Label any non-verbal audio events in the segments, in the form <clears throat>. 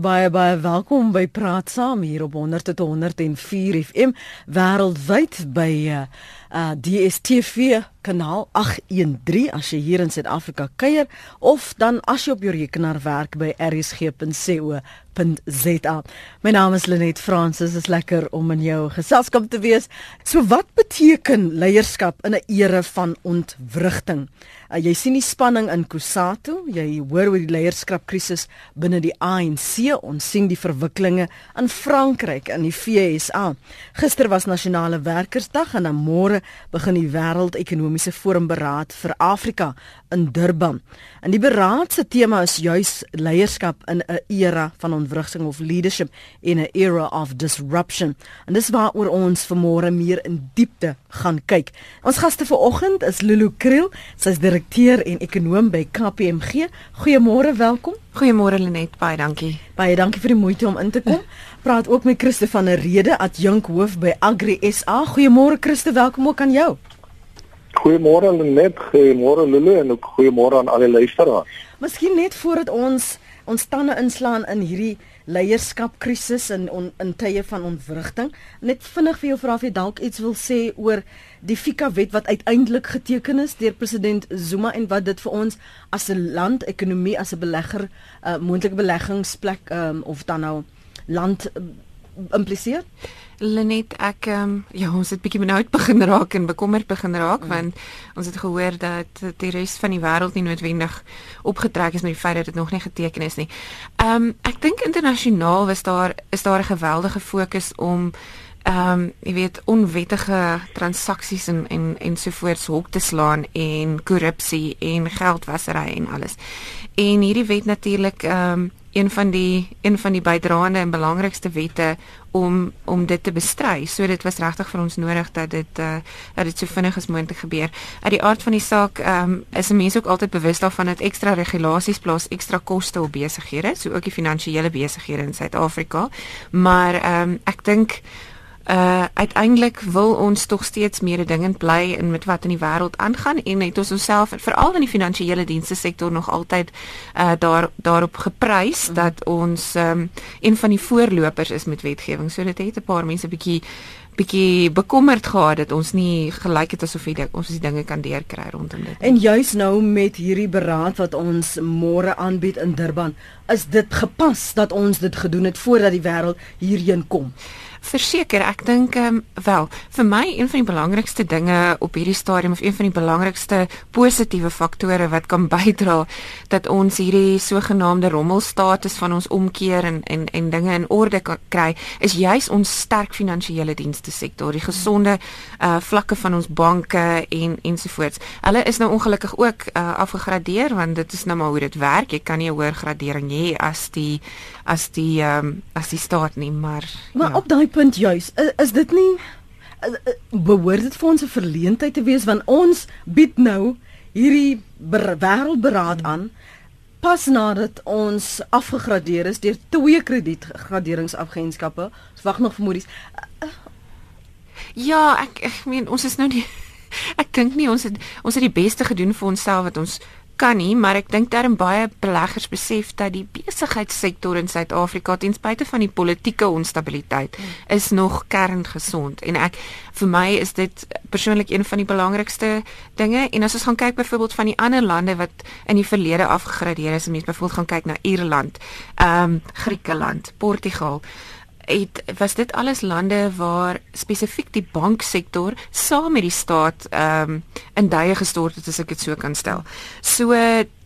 Baie baie welkom by Praat Saam hier op 100 tot 104 FM wêreldwyd by uh, uh DStv kanaal 813 as jy hier in Suid-Afrika kuier of dan as jy op jou rekenaar werk by rsg.co.za. My naam is Lenet Fransis. Dit is lekker om in jou geselskap te wees. So wat beteken leierskap in 'n era van ontwrigting? Uh, jy sien die spanning in Kusatu, jy hoor oor die leierskapkrisis binne die ANC, ons sien die verwikkelinge in Frankryk en die FSA. Gister was nasionale werkersdag en dan môre begin die wêreldekonomiese forum beraad vir Afrika in Durban. En die beraad se tema is juis leierskap in 'n era van ontwrigting of leadership in 'n era of disruption. En dis waaroor ons vanmôre meer in diepte gaan kyk. Ons gaste vanoggend is Lulu Kriel, sy's direkteur en ekonom by KPMG. Goeiemôre, welkom. Goeiemôre Lenet, baie dankie. Baie dankie vir die moeite om in te kom. praat ook met Christo van der Rede, adjunk hoof by Agri SA. Goeiemôre Christo, welkom ook aan jou. Goeiemôre Lenet, goeiemôre Lulu en ook goeiemôre aan al die luisteraars. Miskien net voordat ons ons tande inslaan in hierdie leierskapkrisis en on, in tye van ontwrigting, net vinnig vir jou vra of jy dalk iets wil sê oor die FICA wet wat uiteindelik geteken is deur president Zuma en wat dit vir ons as 'n land, ekonomie, as 'n belegger, 'n uh, moontlike beleggingsplek um, of dan nou land uh, impliseer? Lenet ek um, ja ons het bietjie benoud <laughs> begin raak en bekommerd begin raak mm. want ons het gehoor dat die res van die wêreld nie noodwendig opgetrek is met die feit dat dit nog nie geteken is nie. Ehm um, ek dink internasionaal was daar is daar 'n geweldige fokus om ehm um, jy weet onwettige transaksies en en ensovoorts hok te slaan en korrupsie en geldwasery en alles. En hierdie wet natuurlik ehm um, een van die een van die bydraende en belangrikste wette om om dit te bestry. So dit was regtig vir ons nodig dat dit uh dat dit so vinnig as moontlik gebeur. Uit die aard van die saak ehm um, is mense ook altyd bewus daarvan dat ekstra regulasies plaas ekstra koste op besighede, so ook die finansiële besighede in Suid-Afrika. Maar ehm um, ek dink uh uiteindelik wil ons tog steeds meer dingend bly in met wat in die wêreld aangaan en net ons osself veral in die finansiële dienste sektor nog altyd uh daar daarop geprys mm. dat ons um een van die voorlopers is met wetgewing. So dit het 'n paar mense bietjie bietjie bekommerd gehad dat ons nie gelyk het asof dit ons die dinge kan deurkry rondom dit. En juis nou met hierdie beraad wat ons môre aanbied in Durban, is dit gepas dat ons dit gedoen het voordat die wêreld hierheen kom. Verseker, ek dink ehm um, wel, vir my een van die belangrikste dinge op hierdie stadium of een van die belangrikste positiewe faktore wat kan <laughs> bydra dat ons hierdie sogenaamde rommelstatus van ons omkeer en en en dinge in orde kan kry, is juis ons sterk finansiële dienste sektor, die gesonde uh vlakke van ons banke en ensovoorts. Hulle is nou ongelukkig ook uh afgegradeer want dit is nou maar hoe dit werk. Jy kan nie 'n hoër gradering hê as die as die ehm um, as die staat nie, maar Maar ja. op daai punt juis, is, is dit nie behoort dit vir ons 'n verleentheid te wees want ons bied nou hierdie wêreldberaad aan pas nadat ons afgegradeer is deur twee kredietgraderingsagentskappe. Ons wag nog vir Moody's. Ja, ek ek meen ons is nou nie <laughs> ek dink nie ons het ons het die beste gedoen vir onsself wat ons kan nie, maar ek dink daarin baie beleggers besef dat die besigheidssektor in Suid-Afrika ten spyte van die politieke onstabiliteit hmm. is nog kerngesond en ek vir my is dit persoonlik een van die belangrikste dinge en as ons gaan kyk byvoorbeeld van die ander lande wat in die verlede afgegradeer is, mense byvoorbeeld gaan kyk na Ierland, ehm um, Griekeland, Portugal het was dit alles lande waar spesifiek die banksektor saam met die staat ehm um, in duie gestort het as ek dit so kan stel. So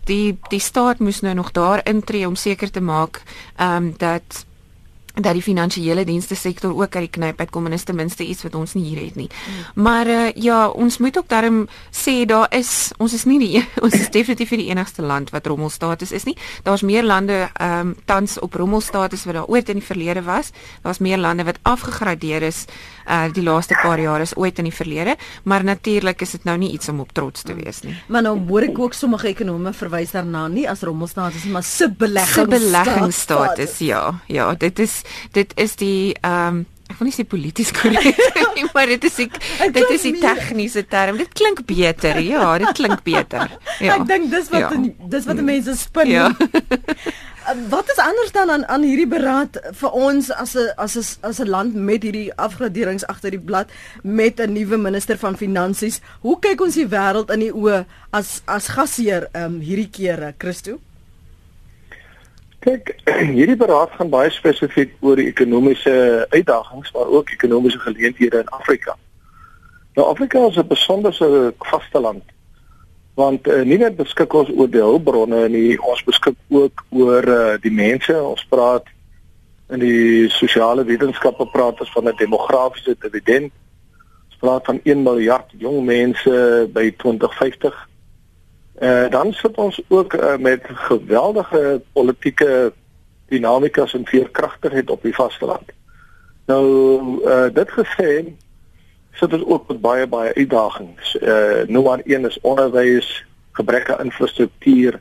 die die staat moes nou nog daar intree om seker te maak ehm um, dat dat die finansiële dienste sektor ook uit die knyp uitkom en is ten minste iets wat ons nie hier het nie. Hmm. Maar uh, ja, ons moet ook daarom sê daar is ons is nie die <laughs> ons is definitief nie die enigste land wat rommelstatus is nie. Daar's meer lande ehm um, tans op rommelstatus wat daar ooit in die verlede was. Daar's meer lande wat afgegradeer is uh die laaste paar jaar is ooit in die verlede, maar natuurlik is dit nou nie iets om op trots te wees nie. Maar nou hoor ek ook sommige ekonome verwys daarna nie as rommelstatus maar subbeleggings. Subbeleggingstatus, ja. Ja, dit is dit is die ehm um, ek wil nie sê polities korrek <laughs> nie, maar dit is ek dit is die tegniese term. Dit klink beter. Ja, dit klink beter. <laughs> Ja. Ek dink dis wat ja. dis wat die mense spin. Ja. <laughs> Wat is anders dan aan aan hierdie beraad vir ons as 'n as 'n as 'n land met hierdie afgraderings agter die blad met 'n nuwe minister van finansies? Hoe kyk ons die wêreld in die oë as as gasheer um, hierdie kere, Christo? Kyk, <clears throat> hierdie beraad gaan baie spesifiek oor die ekonomiese uitdagings, maar ook ekonomiese geleenthede in Afrika. Nou Afrika is 'n besonderse vasteland want uh, nie net beskik ons oor die hulpbronne nie, ons beskik ook oor uh, die mense. Ons praat in die sosiale wetenskappe praat ons van 'n demografiese dividend. Ons praat van 1 miljard jong mense by 2050. Eh uh, dan sit ons ook uh, met geweldige politieke dinamikas en veerkragtigheid op die vasteland. Nou eh uh, dit gesê sit ons ook met baie baie uitdagings. Uh nommer 1 is onderwys, gebrek aan infrastruktuur,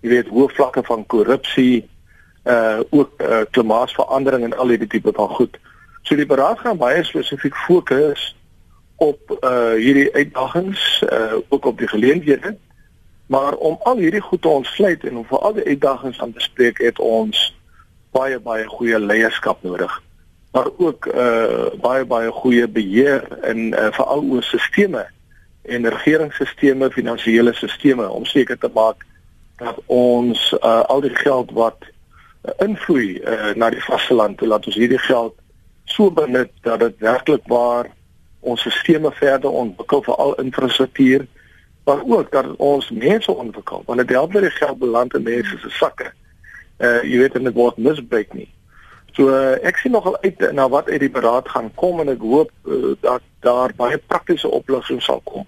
jy weet hoë vlakke van korrupsie, uh ook uh, klimaatsverandering en al hierdie tipe van goed. So die beraad gaan baie spesifiek fokus op uh hierdie uitdagings, uh ook op die geleenthede. Maar om al hierdie goed te ontsluit en om vir al die uitdagings aan te spreek, het ons baie baie goeie leierskap nodig. Maar ook uh baie baie goeie beheer in uh, veral oor sisteme en regeringsstelsels, finansiële stelsels om seker te maak dat ons uh al die geld wat uh, invloei uh, na die vasteland, toe laat ons hierdie geld so benut dat dit werklik waar ons stelsels verder ontwikkel vir al infrastruktuur maar ook dat ons mense ontwikkel want dit help dat die geld beland in mense se sakke. Uh jy weet en dit word misbruik nie. So uh, ek sien nogal uit na wat uit die beraad gaan kom en ek hoop uh, dat daar baie praktiese oplossings sal kom.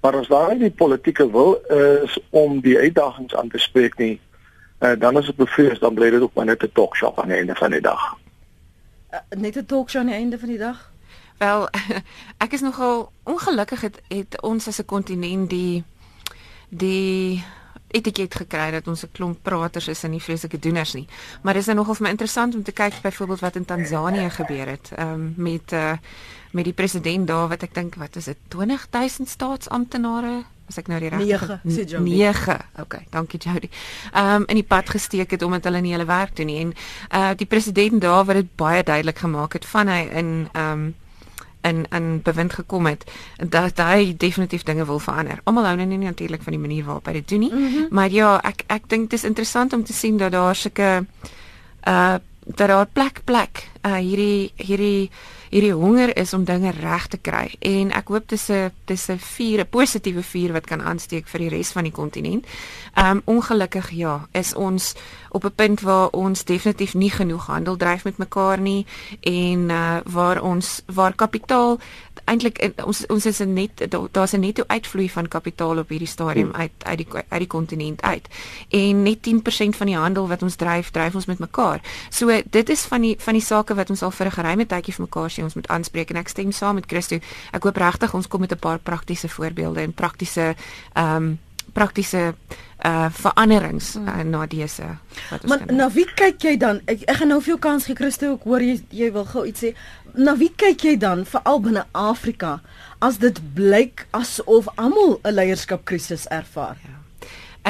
Maar as daar nie die politieke wil is om die uitdagings aan te spreek nie, uh, dan is dit bevrees dan bly dit ook maar net 'n talkshop aan die einde van die dag. Uh, net 'n talkshow aan die einde van die dag. Wel, <laughs> ek is nogal ongelukkig het, het ons as 'n kontinent die die etiket gekry dat ons 'n klomp praters is en nie vreeslike doeners nie. Maar dis nou nogal vir my interessant om te kyk byvoorbeeld wat in Tansanië gebeur het um, met uh, met die president daar wat ek dink wat is dit 20000 staatsamptenare? As ek nou die regte 9 sê Jody. 9 okay dankie Jody. Um, in die pad gesteek het omdat hulle nie hulle werk doen nie. En uh, die president daar wat dit baie duidelik gemaak het van hy in um, in in bewind gekom het dat hy definitief dinge wil verander. Almal hou nou nie natuurlik van die manier waarop hy dit doen nie, mm -hmm. maar ja, ek ek dink dit is interessant om te sien dat daar sulke uh dat daar plek plek uh hierdie hierdie hierdie honger is om dinge reg te kry en ek hoop dis 'n dis 'n vuur 'n positiewe vuur wat kan aansteek vir die res van die kontinent. Um ongelukkig ja, is ons op 'n punt waar ons definitief nie genoeg handel dryf met mekaar nie en uh waar ons waar kapitaal eintlik ons ons is net daar's 'n netto uitvloei van kapitaal op hierdie stadium hmm. uit uit die uit die kontinent uit. En net 10% van die handel wat ons dryf, dryf ons met mekaar. So dit is van die van die sake wat ons al vir 'n geruime tydjie vir mekaar sien ons moet aanspreek en ek stem saam met Christo. Ek hoop regtig ons kom met 'n paar praktiese voorbeelde en praktiese ehm um, praktiese uh veranderings hmm. uh, na dese wat ons Maar na wie kyk jy dan? Ek, ek gaan nou vir jou kans gee Christo, ek hoor jy jy wil gou iets sê. Na wie kyk jy dan veral binne Afrika as dit blyk asof almal 'n leierskapkrisis ervaar? Ja.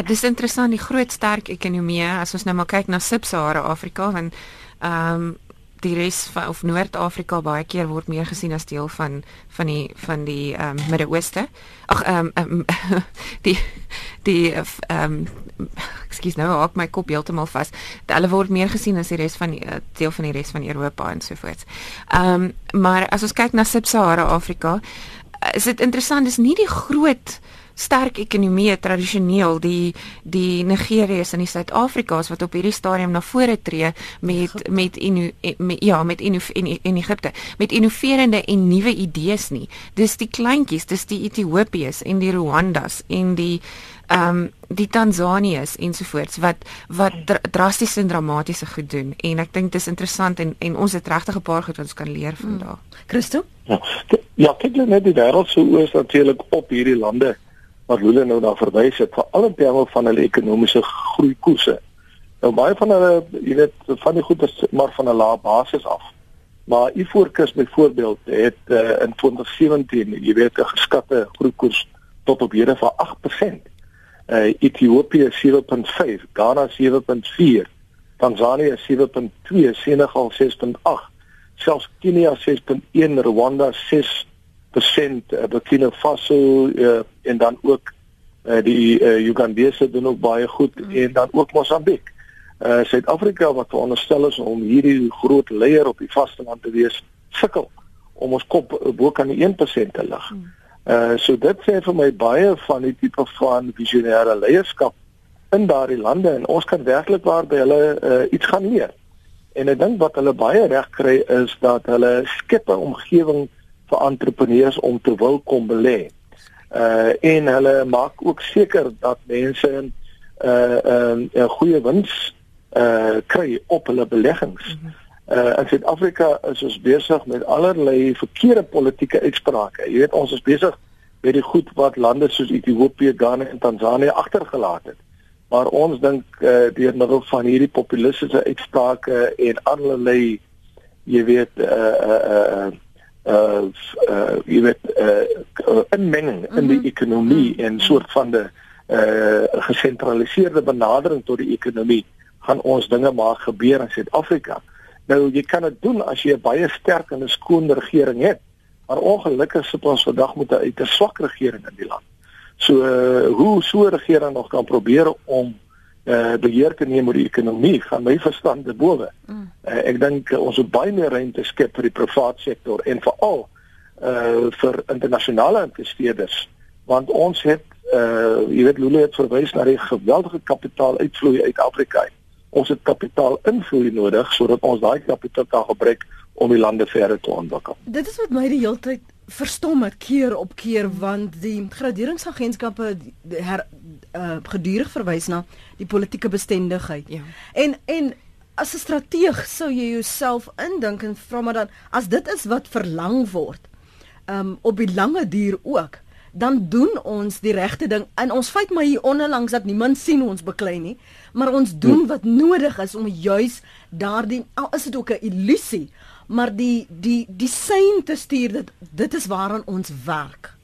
Dit is interessant die groot sterk ekonomie as ons nou maar kyk na Sub-Sahara Afrika want ehm um, die res van of Noord-Afrika baie keer word meer gesien as deel van van die van die ehm um, Midde-Ooste. Ag ehm um, um, <laughs> die die ehm um, ekskuus nou ek my kop heeltemal vas. Hulle word meer gesien as die res van die uh, deel van die res van Europa en so voort. Ehm um, maar as ons kyk na Sub-Sahara Afrika, is dit interessant, dis nie die groot sterk ekonomie tradisioneel die die Nigeriërs en die Suid-Afrikas wat op hierdie stadium na vore tree met met inu, met ja met inu, in in Egipte met innoverende en nuwe idees nie dis die kleintjies dis die Ethiopiërs en die Rwandas en die ehm um, die Tansaniërs ensovoorts wat wat dr drasties en dramatiese goed doen en ek dink dit is interessant en en ons het regtig 'n paar goed wat ons kan leer van daar. Hmm. Christo? Ja, ja kyk net die wêreld so oos natuurlik op hierdie lande wat hulle nou daar verwys het vir al in terme van hulle ekonomiese groeikoerse. Nou baie van hulle, jy weet, van die goed is maar van 'n lae basis af. Maar Ivoorkus byvoorbeeld het uh, in 2017, jy weet, 'n geskatte groeikoers tot op hede van 8%. Uh Ethiopië 7.5, Ghana 7.4, Tanzanië 7.2, Senegal 6.8, selfs Kenia 6.1, Rwanda 6% uh, Burkina Faso uh, en dan ook uh, die uh, Ugandese doen ook baie goed mm. en dan ook Mosambiek. Uh Suid-Afrika wat veronderstel is om hierdie groot leier op die vasteland te wees, sukkel om ons kop bo kan die 1% te lig. Mm. Uh so dit sê vir my baie van die tipe van visionêre leierskap in daardie lande en ons kan werklik waar by hulle uh, iets gaan leer. En ek dink wat hulle baie reg kry is dat hulle skep 'n omgewing vir entrepreneurs om te wil kom belê. Uh en hulle maak ook seker dat mense uh, 'n uh, goeie wins uh kry op hulle beleggings. -hmm. Uh in Suid-Afrika is ons besig met allerlei verkeerde politieke uitsprake. Jy weet ons is besig met die goed wat lande soos Ethiopië, Ghana en Tansanië agtergelaat het maar ons dink uh, deur middel van hierdie populistiese uitsprake en allerlei jy weet uh uh uh uh, uh jy weet uh inmenging mm -hmm. in die mhm. ekonomie -hmm. en soort van die uh gesentraliseerde benadering tot die ekonomie gaan ons dinge maar gebeur in Suid-Afrika. Nou jy kan dit doen as jy 'n baie sterk en 'n skoon regering het. Maar ongelukkig sit ons vandag met 'n uiters swak regering in die land. So uh, hoe so 'n regering nog kan probeer om uh, beheer te neem oor die ekonomie gaan my verstand te bowe. Mm. Uh, ek dink uh, ons moet baie meer ruimte skep vir die private sektor en veral uh vir internasionale investeerders want ons het uh jy weet Lulu het verwys na die geweldige kapitaaluitvloei uit Afrika. Ons het kapitaalinvloei nodig sodat ons daai kapitaal kan gebruik om die lande verder te ontwikkel. Dit is wat my die hele tyd verstom het keer op keer want die graderingsagentskappe her uh, gedurig verwys na die politieke bestendigheid. Ja. En en as 'n strateeg sou jy jouself indink en vra maar dan as dit is wat verlang word um op die lange duur ook dan doen ons die regte ding in ons feit maar hier onderlangs dat niemand sien ons beklei nie maar ons doen wat nodig is om juis daardie al is dit ook 'n illusie maar die die die sein te stuur dat dit is waaraan ons werk.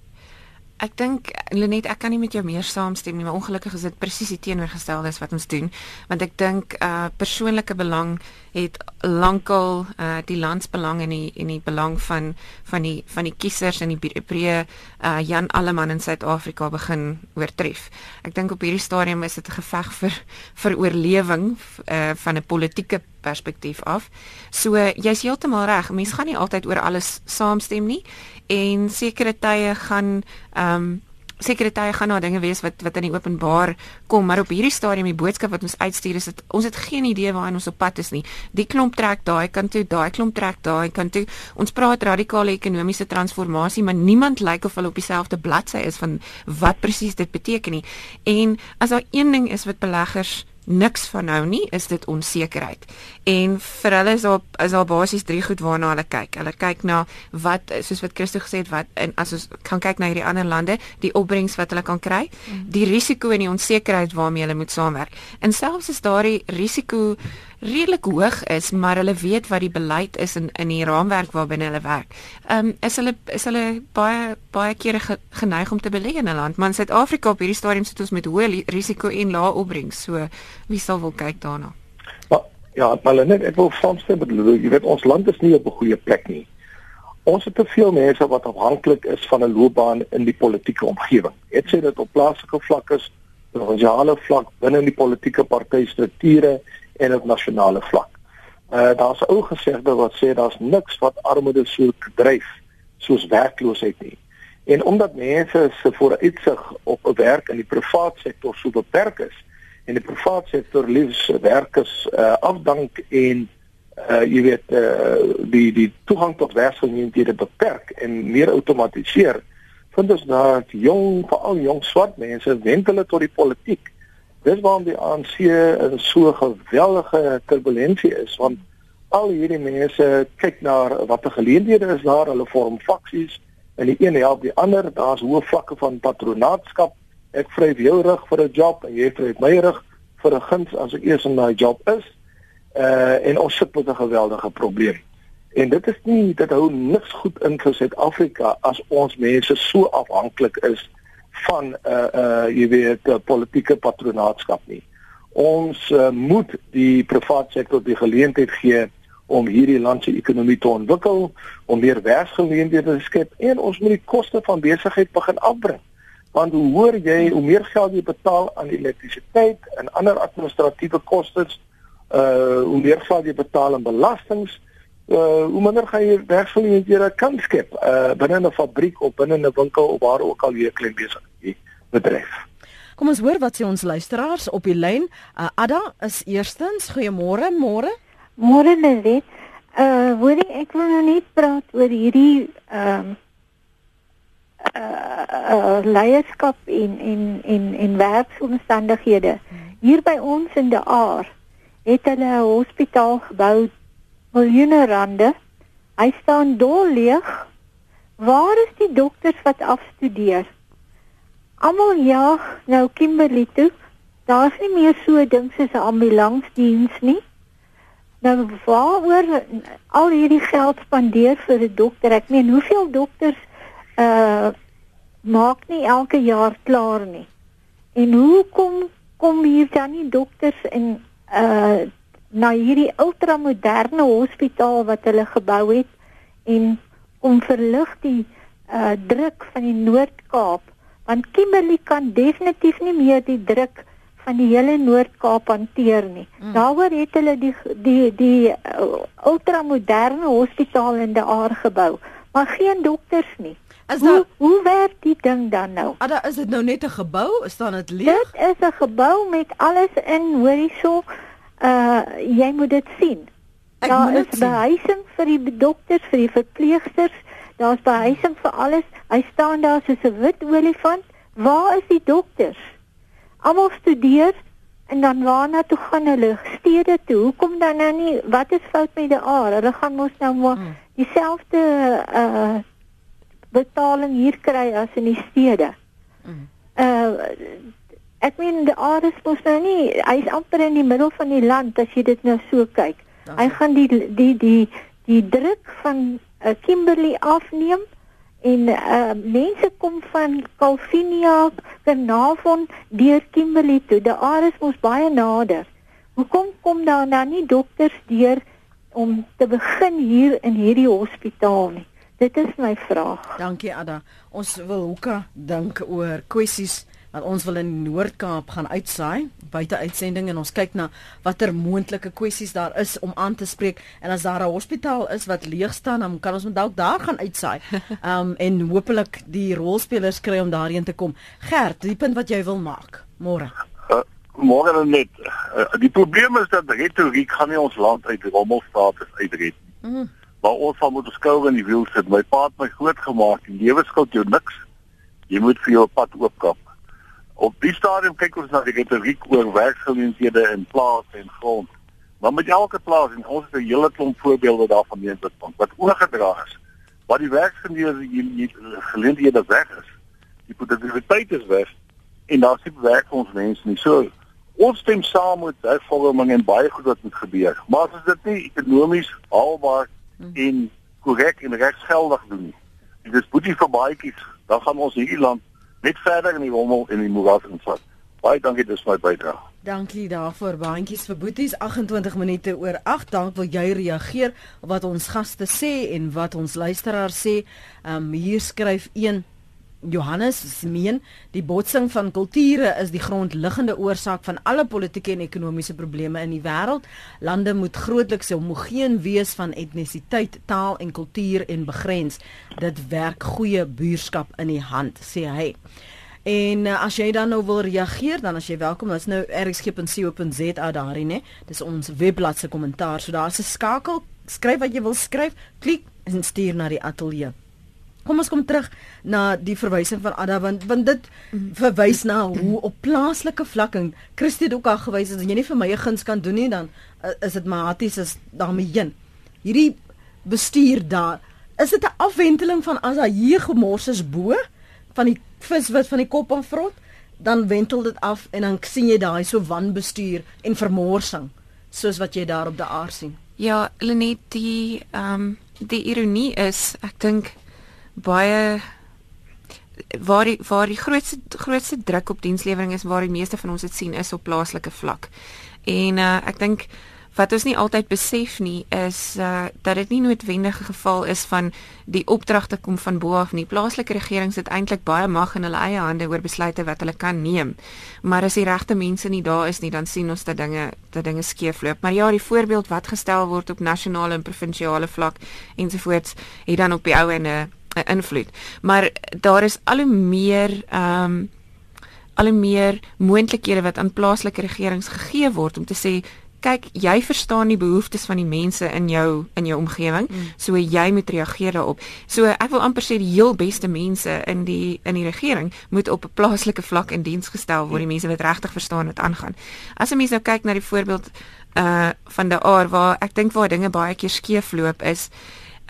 Ek dink Lenet, ek kan nie met jou meer saamstem nie, maar ongelukkig is dit presies die teenoorgestelde wat ons doen, want ek dink uh persoonlike belang het lankal uh die landsbelang en die en die belang van van die van die kiesers in die breë uh Jan Alleman in Suid-Afrika begin oortref. Ek dink op hierdie stadium is dit 'n geveg vir vir oorlewing uh van 'n politieke perspektief af. So jy's heeltemal reg. Mense gaan nie altyd oor alles saamstem nie en sekere tye gaan ehm um, sekere tye gaan daar dinge wees wat wat in die openbaar kom, maar op hierdie stadium die boodskap wat ons uitstuur is dat ons het geen idee waar ons op pad is nie. Die klomp trek daai kant toe, daai klomp trek daai kant toe. Ons praat radikale ekonomiese transformasie, maar niemand lyk of hulle op dieselfde bladsy is van wat presies dit beteken nie. En as daar een ding is wat beleggers niks van nou nie is dit onsekerheid. En vir hulle is daar is daar basies drie goed waarna hulle kyk. Hulle kyk na wat soos wat Christo gesê het wat en as ons kan kyk na hierdie ander lande, die opbrengs wat hulle kan kry, mm. die risiko en die onsekerheid waarmee hulle moet saamwerk. En selfs as daardie risiko redelik hoog is, maar hulle weet wat die beleid is in in die raamwerk waarbinne hulle werk. Ehm um, is hulle is hulle baie baie kere ge, geneig om te belê in 'n land, maar in Suid-Afrika op hierdie stadium sit ons met hoë risiko en lae opbrengs. So wie sal wil kyk daarna? Maar, ja, maar net ek wil vanstel met jy weet ons land is nie op 'n goeie plek nie. Ons het te veel mense wat afhanklik is van 'n loopbaan in die politieke omgewing. Dit sê dit op plaaslike vlak is, provinsiale vlak, binne in die politieke partystrukture en op nasionale vlak. Uh daar's 'n ou gesegde wat sê daar's niks wat armoede so dryf soos werkloosheid nie. En omdat mense se vooruitsig op 'n werk in die private sektor so beperk is en die private sektor liefs werkers uh afdank en uh jy weet uh die die toegang tot werksgeleenthede beperk en meer outomatiseer vind ons dat jong veral jong swart mense wend hulle tot die politiek Dis waarom die ANC in so geweldige turbulentie is want al hierdie mense kyk na wat 'n geleenthede is daar, hulle vorm faksies en die een help die ander, daar's hoë vlakke van patronaatskap. Ek vryf jou rug vir 'n job en jy vryf my rug vir 'n guns as ek eers in daai job is. Uh en ons sit met 'n geweldige probleem. En dit is nie dit hou niks goed in vir Suid-Afrika as ons mense so afhanklik is van 'n uh, uh jy weet 'n politieke patronaatskap nie. Ons uh, moet die private sektor die geleentheid gee om hierdie land se ekonomie te ontwikkel, om meer werksgeleenthede te skep en ons moet die koste van besigheid begin afbring. Want hoe hoor jy hoe meer geld jy betaal aan elektrisiteit en ander administratiewe kostes, uh hoe meer geld jy betaal aan belastings, uh hoe minder gaan jy werksgeleenthede kan skep uh binne 'n fabriek of binne 'n winkel of waar ook al jy klein besigheid bedryf. Kom ons hoor wat sê ons luisteraars op die lyn. Uh, Ada is eerstens. Goeiemôre, môre. Môre net. Uh hoorie ek wil nou net praat oor hierdie ehm um, uh, uh leierskap en en en en werksomstandighede. Hier by ons in die Aar het hulle 'n hospitaal gebou miljoene rande. Hy staan dol leeg. Waar is die dokters wat afstudeer? Almal jaag nou Kimberley toe. Daar's nie meer so ding soos 'n ambulansdiens nie. Nou waaroor al hierdie geld spandeer vir 'n dokter? Ek meen, hoeveel dokters uh maak nie elke jaar klaar nie. En hoe kom kom hier dan nie dokters en uh na hierdie ultramoderne hospitaal wat hulle gebou het en om verlig die uh druk van die Noord-Kaap want Kimberley kan definitief nie meer die druk van die hele Noord-Kaap hanteer nie. Mm. Daaroor het hulle die die die uh, ultramoderne hospitaal in die aard gebou, maar geen dokters nie. Hoe, daar Hoe werk die ding dan nou? Ada, is dit nou net 'n gebou? Staan dit leeg? Dit is 'n gebou met alles in, hoorie so. Uh jy moet dit sien. Ek daar is behuising vir die dokters, vir die verpleegsters. Daar's behuising vir alles. Hy staan daar soos 'n wit olifant. Waar is die dokters? Almal studeer en dan waarna toe gaan hulle? Stede toe. Hoekom dan nou nie? Wat is fout met die aard? Hulle gaan mos nou maar hmm. dieselfde uh betaling hier kry as in die stede. Mm. Uh ek meen die Ares mos nou nie, hy is amper in die middel van die land as jy dit nou so kyk. Dankie. Hy gaan die die die die druk van uh, Kimberley afneem en uh mense kom van Calvinia, Carnarvon deur Kimberley toe. Die Ares mos baie nader. Hoekom kom daar nou nie dokters deur om te begin hier in hierdie hospitaal nie? Dit is my vraag. Dankie Ada. Ons wil hoeka dink oor kwessies wat ons wil in Noord-Kaap gaan uitsaai buite uitsending en ons kyk na watter moontlike kwessies daar is om aan te spreek en as daar 'n hospitaal is wat leeg staan dan kan ons dalk daar gaan uitsaai. <laughs> Um en hopelik die rolspelers kry om daarheen te kom. Gert, die punt wat jy wil maak. Môre. Uh, Môre net. Uh, die probleem is dat retoriek gaan nie ons land uit rommelstaat uitred nie. Mm waar ons van moet skou in die wiel sit. My pa het my groot gemaak. Die lewe skuld jou niks. Jy moet vir jou pad oopkap. Op die stadium kyk ons na die retoriek oor werksgeleenthede in plase en grond. Maar met elke plaas en ons het 'n hele klomp voorbeelde daarvan neem wat wat oorgedra is. Wat die werksgeleenthede weg is. Die produktiwiteit is weg en daar sit werk vir ons mense nie. So ons stem saam met hervorming en baie goed wat moet gebeur. Maar as dit nie ekonomies haalbaar en korrek en regsgeldig doen. Dit is boetie vir baadjies, dan gaan ons hierdie land net verder in die rommel en die moeras invat. Baie dankie dis my bydrae. Dankie daarvoor. Baantjies vir boeties 28 minute oor 8. Dank wil jy reageer wat ons gaste sê en wat ons luisteraars sê. Ehm um, hier skryf een Johannes meen die botsing van kulture is die grondliggende oorsaak van alle politieke en ekonomiese probleme in die wêreld. Lande moet grootliks homogeen wees van etnisiteit, taal en kultuur en begrens. Dit werk goeie buurskap in die hand, sê hy. En uh, as jy dan nou wil reageer, dan as jy welkom, dit's nou rxg.co.za daarin, né? Dis ons webblad se kommentaar. So daar's 'n skakel, skryf wat jy wil skryf, klik en stuur na die ateljee. Kom ons kom terug na die verwysing van Ada want want dit verwys na hoe op plaaslike vlak en Christie het ook al gewys as jy nie vir my 'n guns kan doen nie dan uh, is dit maaties is daarmee heen. Hierdie bestuur daar is dit 'n afwenteling van as daar hier gemors is bo van die vis wat van die kop afrot dan wentel dit af en dan sien jy daai so wanbestuur en vermorsing soos wat jy daar op die aar sien. Ja, Lenet die ehm um, die ironie is ek dink baie waar die waar die grootste grootste druk op dienslewering is waar die meeste van ons dit sien is op plaaslike vlak. En uh, ek dink wat ons nie altyd besef nie is uh, dat dit nie noodwendig 'n geval is van die opdragte kom van bo af nie. Plaaslike regerings het eintlik baie mag in hulle eie hande oor besluite wat hulle kan neem. Maar as die regte mense nie daar is nie, dan sien ons dat dinge dat dinge skeefloop. Maar ja, die voorbeeld wat gestel word op nasionale en provinsiale vlak ensovoorts, het dan op die ou en 'n invloed. Maar daar is al hoe meer ehm um, al hoe meer moontlikhede wat aan plaaslike regerings gegee word om te sê kyk, jy verstaan die behoeftes van die mense in jou in jou omgewing, mm. so jy moet reageer daarop. So ek wil amper sê die heel beste mense in die in die regering moet op 'n plaaslike vlak in diens gestel word, die mense wat regtig verstaan wat aangaan. As 'n mens nou kyk na die voorbeeld uh van die aard waar ek dink waar dinge baie keer skeefloop is,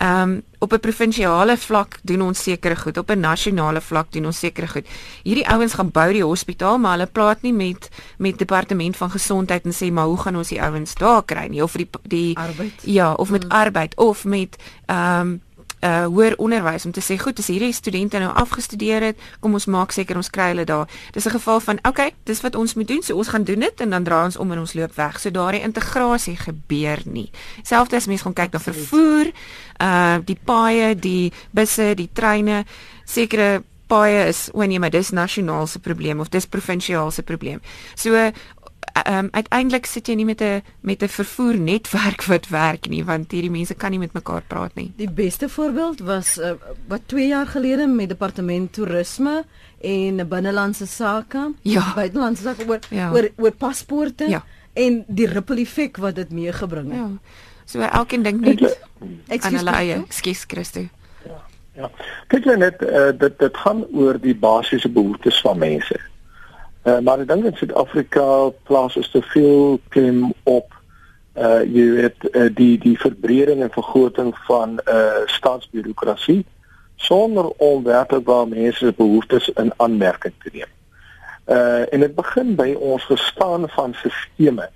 Ehm um, op 'n provinsiale vlak doen ons sekere goed, op 'n nasionale vlak doen ons sekere goed. Hierdie ouens gaan bou die hospitaal, maar hulle praat nie met met departement van gesondheid en sê maar hoe gaan ons die ouens daar kry nie of die die arbeid. Ja, of met mm. arbeid of met ehm um, uh hoër onderwys om te sê goed, as hierdie studente nou afgestudeer het, kom ons maak seker ons kry hulle daar. Dis 'n geval van okay, dis wat ons moet doen, so ons gaan doen dit en dan draai ons om en ons loop weg. So daardie integrasie gebeur nie. Selfs as mense gaan kyk na vervoer, uh die paaie, die busse, die treine, sekere paaie is wanneer maar dis nasionaal se probleem of dis provinsiaal se probleem. So um, uiteindelik sit jy nie met 'n met 'n vervoer netwerk <laughs> wat werk nie want hierdie mense kan nie met mekaar praat nie. Die beste voorbeeld was uh, wat 2 jaar gelede met departement toerisme en binnelandse sake, ja. buitelandse sake oor, ja. oor oor paspoorte ja. en die ripple effek wat dit meegebring het. Ja. So elkeen dink net aan hulle eie, skus Christo. Ja. Ja. Kyk net uh, dit dit gaan oor die basiese behoeftes van mense. Uh, maar ek dink in Suid-Afrika plaas is te veel klem op uh jy weet uh, die die verbreding en vergroting van uh staatsbureaukrasie sonder om werklik waar mense se behoeftes in aanmerking te neem. Uh en dit begin by ons gestaan van sisteme.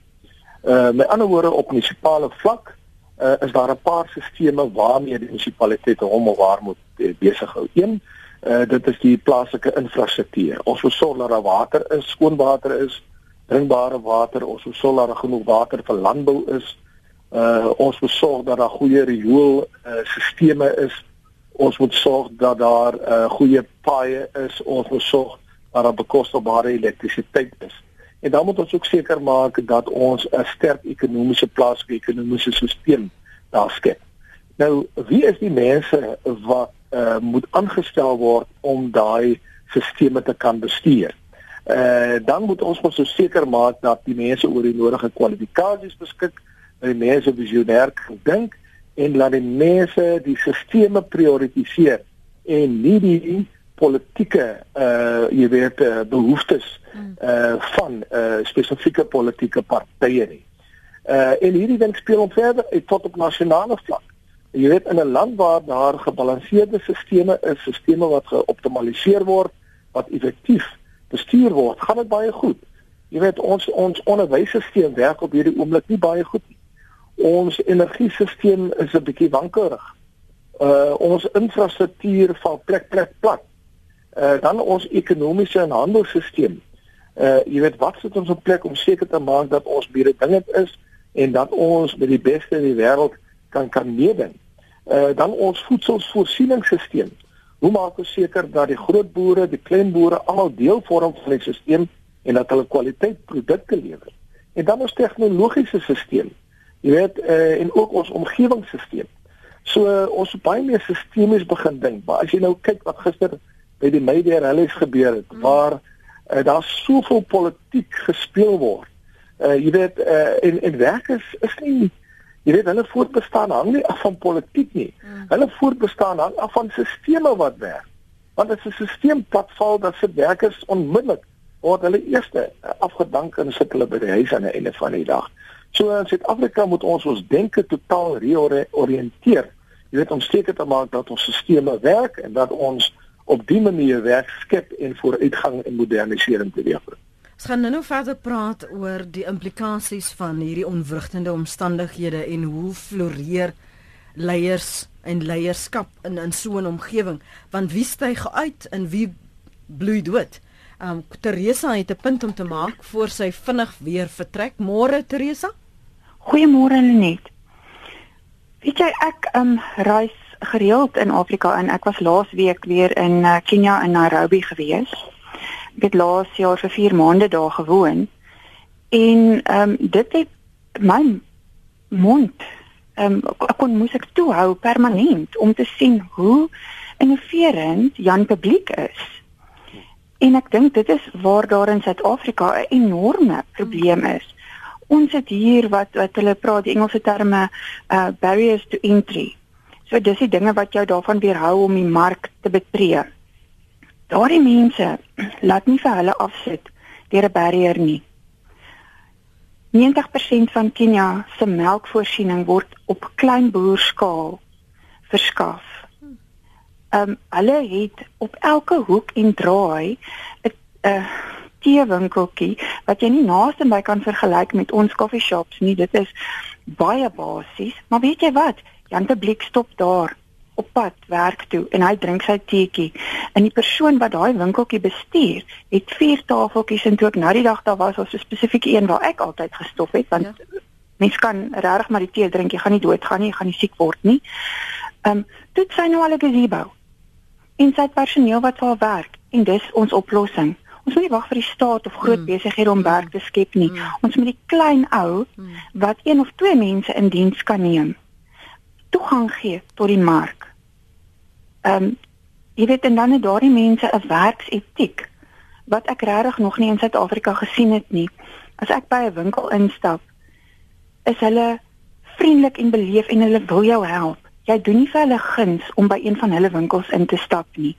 Uh met ander woorde op munisipale vlak uh is daar 'n paar sisteme waarmee die munisipaliteit hom of haar moet uh, besig hou. Een uh, dit is die plaaslike infrastruktuur. Ons moet sorg dat daar water is, skoon water is, drinkbare water, ons moet sorg dat daar genoeg water vir landbou is. Uh ons moet sorg dat daar goeie riool uh, sisteme is. Ons moet sorg dat daar uh, goeie paaie is. Ons moet sorg dat daar bekostigbare elektrisiteit is. En dan moet ons ook seker maak dat ons 'n sterk ekonomiese plaaslike ekonomiese stelsel daar skep. Nou, wie is die mense wat uh, moet aangestel word om daai sisteme te kan bestuur. Uh dan moet ons mos so seker maak dat die mense oor die nodige kwalifikasies beskik, dat die mense visionêr dink en laat die mense die sisteme prioritiseer en nie die politieke uh jy weet uh, behoeftes uh van uh spesifieke politieke partye nie. Uh en hierdie ding speel op verder tot op nasionale vlak. Jy weet in 'n land waar daar gebalanseerde stelsels is, stelsels wat geoptimaliseer word, wat effektief bestuur word, gaan dit baie goed. Jy weet ons ons onderwysstelsel werk op hierdie oomblik nie baie goed nie. Ons energiesisteem is 'n bietjie wankelrig. Uh ons infrastruktuur val plek plek plat. Uh dan ons ekonomiese en handelsstelsel. Uh jy weet wat sit ons op plek om seker te maak dat ons baie dingend is en dat ons met die beste in die wêreld kan kan meeding uh, dan ons voedselvoorsieningssisteem. Hoe maak ons seker dat die groot boere, die klein boere almal deel vorm van die stelsel en dat hulle kwaliteit produkte lewer? En dan ons tegnologiese stelsel. Jy weet, uh, en ook ons omgewingsstelsel. So uh, ons baie meer sistemies begin dink. Maar as jy nou kyk wat gister by die Meyer Rallies gebeur het, mm. waar uh, daar soveel politiek gespeel word. Uh, jy weet, uh, en en werkers is nie Jy weet hulle voortbestaan hang nie af van politiek nie. Hmm. Hulle voortbestaan hang af van stelsels wat werk. Want as 'n stelsel platval, dan se werkers onmiddellik word hulle eerste eh, afgedank en sit hulle by die huis aan die einde van die dag. So in Suid-Afrika moet ons ons denke totaal reoriënteer. Jy weet om seker te maak dat ons stelsels werk en dat ons op dié manier werk skep en vooruitgang en modernisering teweegbring. Ons gaan nou-nou verder praat oor die implikasies van hierdie onwrigtende omstandighede en hoe floreer leiers en leierskap in in so 'n omgewing want wie styg uit en wie bloei dood. Um Teresa het 'n punt om te maak voor sy vinnig weer vertrek. Môre Teresa? Goeiemôre Lenet. Weet jy ek um reis gereeld in Afrika en ek was laas week weer in uh, Kenia in Nairobi gewees. Ek het laas jaar vir 4 maande daar gewoon. En um dit het my mond um ek kon moes ek toehou permanent om te sien hoe innoverend Jan Publiek is. En ek dink dit is waar daar in Suid-Afrika 'n enorme probleem is. Ons het hier wat wat hulle praat die Engelse terme uh barriers to entry. So dis die dinge wat jou daarvan weerhou om die mark te betree. Daardie mense <clears throat> laat nie vir hulle afsit deur 'n barrier nie. 90% van Kenia se melkvoorsiening word op klein boerskaal verskaf ehm um, hulle het op elke hoek en draai 'n 'n teewinkeltjie wat jy nie naaste by kan vergelyk met ons coffee shops nie. Dit is baie basies, maar weet jy wat? Jan de Blik stop daar op pad werk toe en hy drink sy teetjie. En die persoon wat daai winkeltjie bestuur, het vier tafeltjies en toe ek nou die dag daar was, was 'n spesifieke een waar ek altyd gestop het want ja. mens kan regtig maar die tee drink, jy gaan nie doodgaan nie, jy gaan nie siek word nie. Ehm um, dit sy nou al 'n gazebo en sy personeel wat vir haar werk en dis ons oplossing. Ons moet nie wag vir die staat of groot mm. besighede om werk te skep nie. Mm. Ons moet die klein ou mm. wat een of twee mense in diens kan neem toegang gee tot die mark. Ehm um, jy weet en dan het daardie mense 'n werksetiek wat ek regtig nog nie in Suid-Afrika gesien het nie. As ek by 'n winkel instap, is hulle vriendelik en beleef en hulle wil jou help jy doen nie vir hulle guns om by een van hulle winkels in te stap nie.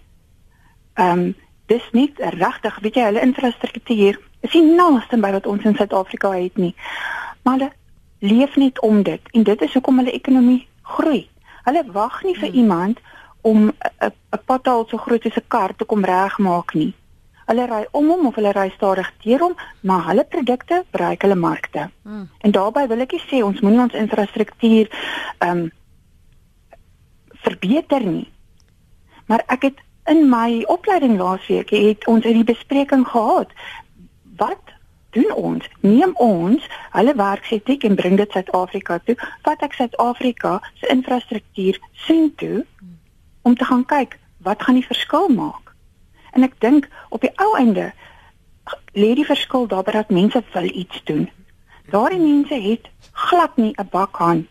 Ehm um, dis nie regtig, weet jy, hulle infrastruktuur is nie naaste by wat ons in Suid-Afrika het nie. Maar hulle leef net om dit en dit is hoekom hulle ekonomie groei. Hulle wag nie vir hmm. iemand om 'n pothol so groot as 'n kar te kom regmaak nie. Hulle ry om hom of hulle ry stadig deur hom, maar hulle produkte bereik hulle markte. Hmm. En daarbey wil ek sê ons moenie ons infrastruktuur ehm um, verbeter nie. Maar ek het in my opleiding laasweek het ons 'n bespreking gehad. Wat doen ons? Neem ons hulle werksetiek en bring dit Suid-Afrika toe. Vat ek Suid-Afrika se infrastruktuur sien toe om te gaan kyk wat gaan die verskil maak. En ek dink op die ou einde lê die verskil daarby dat mense wil iets doen. Daardie mense het glad nie 'n bakhand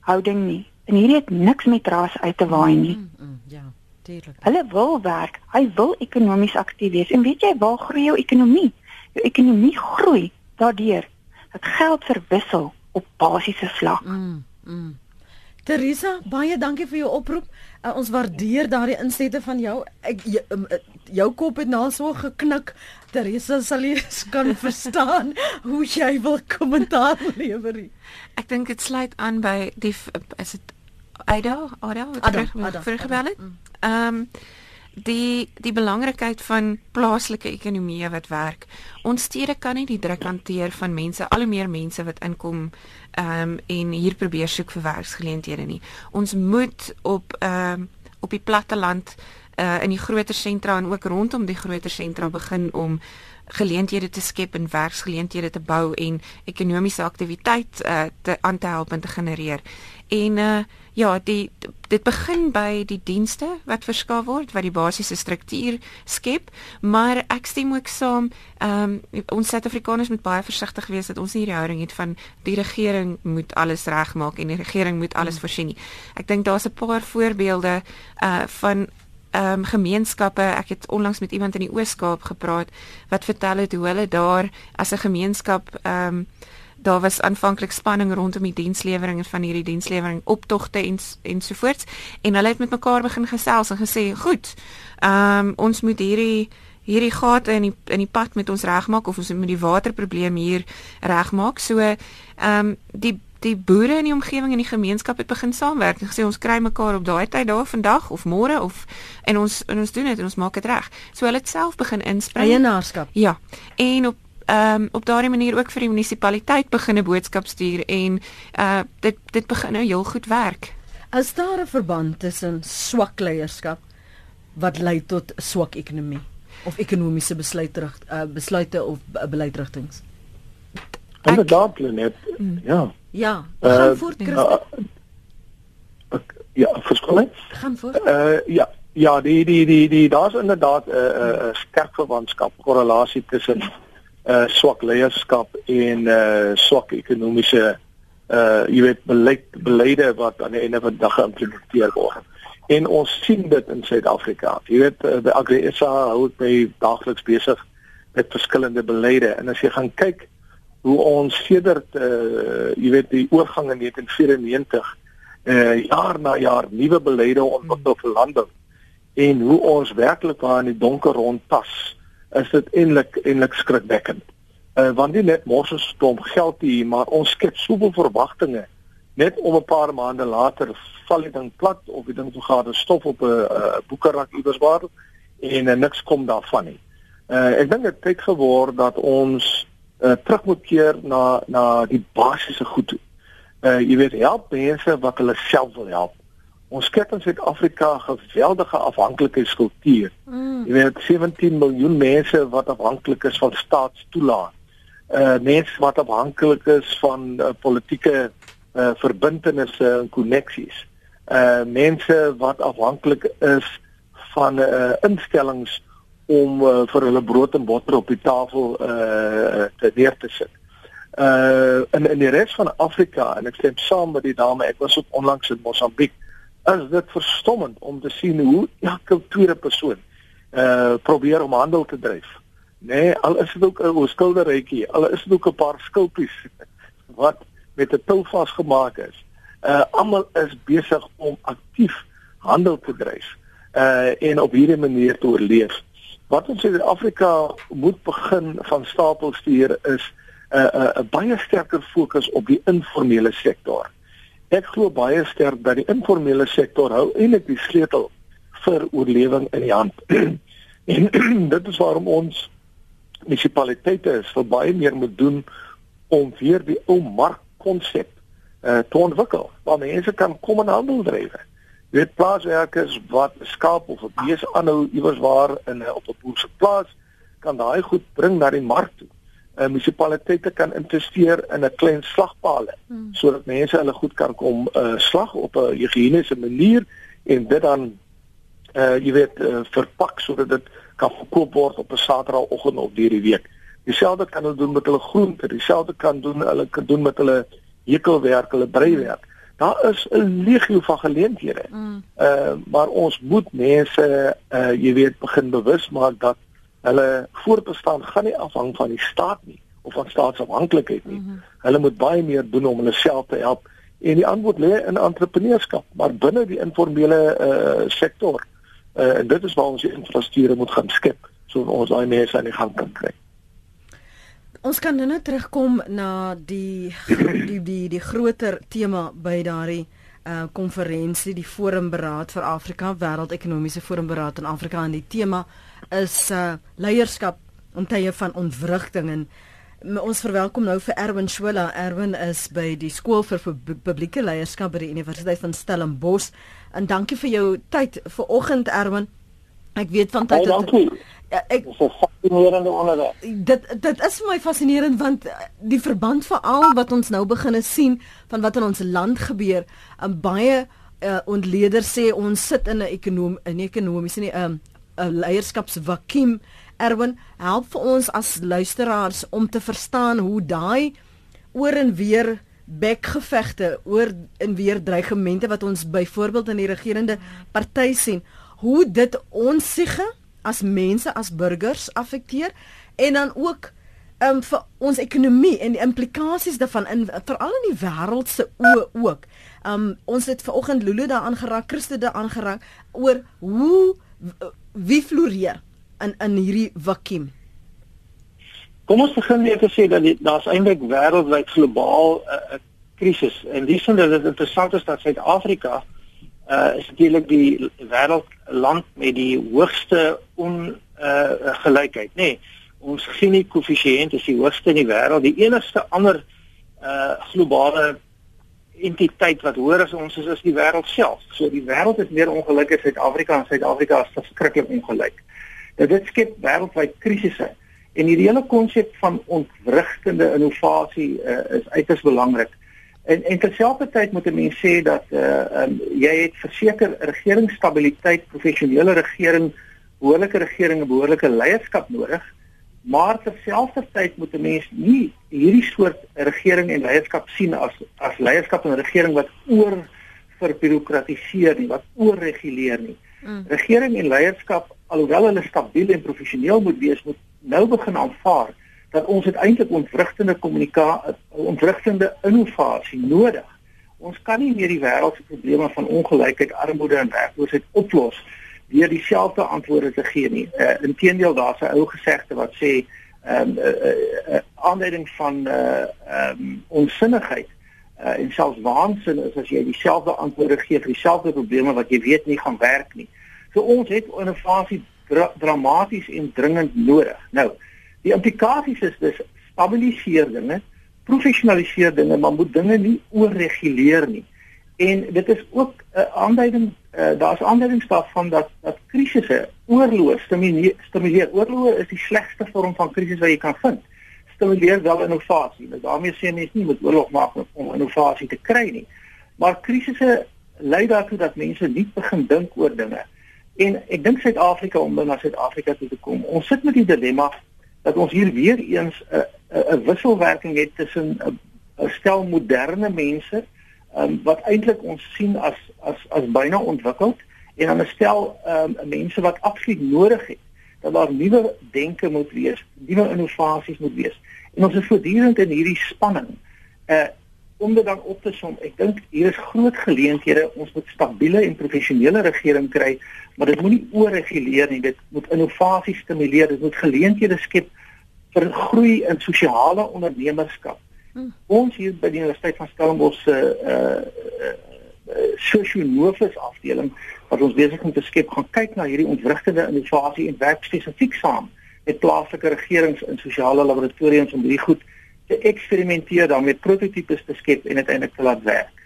houding nie. En hierdie het niks met ras uit te waai nie. Mm, mm, ja, tuurlik. Hulle wil werk. Hy wil ekonomies aktief wees. En weet jy waar groei jou ekonomie? Jou ekonomie groei daardeur dat geld verwissel op basiese vlak. Mm, mm. Teresa, baie dankie vir jou oproep. Uh, ons waardeer daardie insette van jou. Ek jou, um, uh, jou kop het nou so geknik. Teresa sal jy kan <laughs> verstaan hoe jy wil kommentaar lewer. Ek dink dit sluit aan by die is dit Aida, Aida, wat vergebel het. Mm. Ehm um, die die belangrikheid van plaaslike ekonomie wat werk. Ons stede kan nie die druk hanteer van mense, al hoe meer mense wat inkom ehm um, en hier probeer soek vir werksgeleenthede nie. Ons moet op ehm um, op die platte land uh in die groter sentra en ook rondom die groter sentra begin om geleenthede te skep en werksgeleenthede te bou en ekonomiese aktiwiteit uh te aan te help en te genereer. En uh ja, die dit begin by die dienste wat verskaf word wat die basiese struktuur skep, maar ek stem ook saam, ehm um, ons Suid-Afrikaners moet baie versigtig wees dat ons nie die houding het van die regering moet alles regmaak en die regering moet alles hmm. voorsien nie. Ek dink daar's 'n paar voorbeelde uh van ehm um, gemeenskappe. Ek het onlangs met iemand in die Oos-Kaap gepraat wat vertel het hoe hulle daar as 'n gemeenskap ehm um, daar was aanvanklik spanning rondom die dienslewering en van hierdie dienslewering optogte en ensovoorts en hulle het met mekaar begin gesels en gesê, "Goed, ehm um, ons moet hierdie hierdie gate in die in die pad met ons regmaak of ons moet die waterprobleem hier regmaak." So ehm um, die die boere in die omgewing en die gemeenskap het begin saamwerk en gesê ons kry mekaar op daai tyd daar vandag of môre of en ons en ons doen dit en ons maak dit reg. So hulle het self begin inspring. Eienaarskap. Ja. En op ehm um, op daardie manier ook vir die munisipaliteit begin 'n boodskap stuur en uh dit dit begin nou heel goed werk. Is daar 'n verband tussen swak leierskap wat lei tot swak ekonomie? of ekonomiese besluite uh, besluite of beleidrigtinge. Inderdaad, net. Mm. Ja. Ja, gaan uh, voort Christus. Uh, ja, verskoning. Gaan voort. Uh ja, ja, die die die die daar's inderdaad 'n uh, 'n uh, sterk verwantskap, korrelasie tussen uh swak leierskap en uh swak ekonomiese uh jy weet beleid beleide wat aan die einde van die dag geïmplementeer word. En ons sien dit in Suid-Afrika. Jy weet by Agresa hou ek my daagliks besig met verskillende beleide en as jy gaan kyk hoe ons sedert uh jy weet die oorgang in 1994 uh jaar na jaar nuwe beleide ontwikkel vir landbou en hoe ons werklik waar in die donker rondtas is dit eintlik eintlik skrikwekkend. Uh want nie net mors ons klomp geld hier maar ons skep soveel verwagtinge net om 'n paar maande later val die ding plat of die ding toe gaan stof op 'n uh, boekerak iewers waar en uh, niks kom daarvan nie. Uh ek dink dit tyd geword dat ons uh, terug moet keer na na die basiese goed. Uh jy weet help mense wat hulle self wil help. Ons skep in Suid-Afrika 'n geweldige afhanklikheidskultuur. Mm. Jy weet 17 miljoen mense wat afhanklik is van staatstoelaat. Uh mense wat afhanklik is van uh, politieke uh verbintenisse en koneksies. Uh mense wat afhanklik is van uh instellings om uh, vir hulle brood en botter op die tafel uh te neer te sit. Uh in in die res van Afrika en ek stem saam met die dame, ek was ook onlangs in Mosambiek, is dit verstommend om te sien hoe elke tweede persoon uh probeer om handel te dryf. Nee, al is dit ook 'n skilderytjie, al is dit ook 'n paar skulpies <laughs> wat met 'n til vasgemaak is. Uh almal is besig om aktief handel te dryf uh en op hierdie manier te oorleef. Wat ons in Suid-Afrika moet begin van stapel stuur is 'n uh, 'n uh, 'n baie sterker fokus op die informele sektor. Ek glo baie sterk dat die informele sektor hou eintlik die sleutel vir oorlewing in die hand. <clears throat> en <clears throat> dit is waarom ons munisipaliteite is vir baie meer moet doen om weer die ou markkonsep uh, te ontwikkel waar mense kan kom en handel dryf weet plaaswerkers wat skaap of 'n bees aanhou iewers waar in 'n op 'n boer se plaas kan daai goed bring na die mark toe. 'n Munisipaliteite kan investeer in 'n klein slagpale hmm. sodat mense hulle goed kan kom uh, slag op 'n higiëniese manier en dit dan uh jy weet uh, verpak sodat dit kan verkoop word op 'n Saterdagoggend of deur die week. Dieselfde kan hulle doen met hulle groente, dieselfde kan doen hulle kan doen met hulle hekelwerk, hulle breiwerk. Daar is 'n legio van geleenthede. Mm. Uh maar ons moet mense uh jy weet begin bewus maak dat hulle voortbestaan gaan nie afhang van die staat nie of van staatsafhanklikheid nie. Mm -hmm. Hulle moet baie meer doen om hulle self te help. En die antwoord lê in entrepreneurskap, maar binne die informele uh sektor. Uh en dit is waar ons die infrastrukture moet gaan skep sodat ons daai mense aan die gang kan kry. Ons kan nou net terugkom na die die die die groter tema by daardie uh konferensie, die Forumberaad vir Afrika, Wêreldekonomiese Forumberaad in Afrika en die tema is uh leierskap in tye van ontwrigting en ons verwelkom nou vir Erwin Schuella. Erwin is by die skool vir publieke leierskap by die Universiteit van Stellenbosch. En dankie vir jou tyd vanoggend Erwin. Ek weet van tyd tot ja, ek is 'n fascinerende onderwerp. Dit dit is vir my fascinerend want eh, die verband veral wat ons nou begine sien van wat in ons land gebeur, en baie uh, ontleeders sê ons sit in 'n ekonom in ekonomiese nie 'n um, 'n leierskapsvakuum. Erwin, help vir ons as luisteraars om te verstaan hoe daai oor en weer bekgevegte oor en weer dreigemente wat ons byvoorbeeld in die regerende party sien hoe dit ons siege as mense as burgers affekteer en dan ook um, vir ons ekonomie en die implikasies daarvan in veral in die wêreld se oë ook. Um ons het vanoggend Lulu daaraan geraak, Christo daaraan geraak oor hoe wie floreer in in hierdie vakuum. Kom ons begin net te sê dat daar's eintlik wêreldwyd globaal 'n uh, krisis en dis omdat dit interessant is dat Suid-Afrika uh is natuurlik die wêreldland met die hoogste ongelykheid, uh, nê. Nee, ons Gini koëffisiënt is die hoogste in die wêreld. Die enigste ander uh globale entiteit wat hoër as ons is is die wêreld self. So die wêreld is meer ongelukkig as Suid-Afrika en Suid-Afrika is verskriklik ongelyk. Dat dit skep wêreldwyd krisisse. En die hele konsep van ontwrigtende innovasie uh, is uiters belangrik. En en terselfdertyd moet 'n mens sê dat eh uh, um, jy het verseker regeringsstabiliteit, professionele regering, behoorlike regering en behoorlike leierskap nodig. Maar terselfdertyd moet 'n mens nie hierdie soort regering en leierskap sien as as leierskap en regering wat oor verbirokratiseer nie, wat oorreguleer nie. Mm. Regering en leierskap, alhoewel hulle stabiel en professioneel moet wees, moet nou begin aanvaar dat ons uiteindelik ontwrigtende kommunikasie, ontwrigtende innovasie nodig. Ons kan nie meer die wêreld se probleme van ongelykheid, armoede en werkloosheid oplos deur dieselfde antwoorde te gee nie. Uh, Inteendeel daar's 'n ou gesegde wat sê ehm um, 'n uh, uh, uh, aanleiding van 'n uh, ehm um, onsinnigheid uh, en selfs waansin is as jy dieselfde antwoorde gee vir dieselfde probleme wat jy weet nie gaan werk nie. So ons het innovasie dra dramaties en dringend nodig. Nou, die implikasies is dus stabiliseer dinge, professionaliseer dinge, maar moet dinge nie oorreguleer nie. En dit is ook 'n uh, aanduiding uh, daar's aanduidings daarvan dat dat krisisse oorloop stimuleer stimuleer. Oorloop is die slegste vorm van krisis wat jy kan vind. Stimuleer wel innovasie nou daarmee sê mense nie met oorlog maak om innovasie te kry nie. Maar krisisse lei daartoe dat mense nie begin dink oor dinge. En ek dink Suid-Afrika om na Suid-Afrika toe te kom ons sit met die dilemma dat ons hier weer eens 'n 'n wisselwerking het tussen 'n stel moderne mense um, wat eintlik ons sien as as as byna ontwikkeld en dan stel um, mense wat absoluut nodig het dat daar nuwe denke moet wees, nuwe innovasies moet wees. En ons is voortdurend in hierdie spanning. Uh om dit dan op te som, ek dink hier is groot geleenthede. Ons moet stabiele en professionele regering kry, maar dit moenie oorreguleer nie. Dit moet innovasie stimuleer. Dit moet geleenthede skep vir groei in sosiale ondernemerskap. Hmm. Ons hier by die Universiteit van Stellenbosch se uh, uh, uh, sosionovus afdeling wat ons besig om te skep, gaan kyk na hierdie ontwrigtende innovasie en werk spesifiek saam met plaaslike regerings in sosiale laboratoriums om hierdie goed te eksperimenteer, dan met prototipes te skep en uiteindelik te laat werk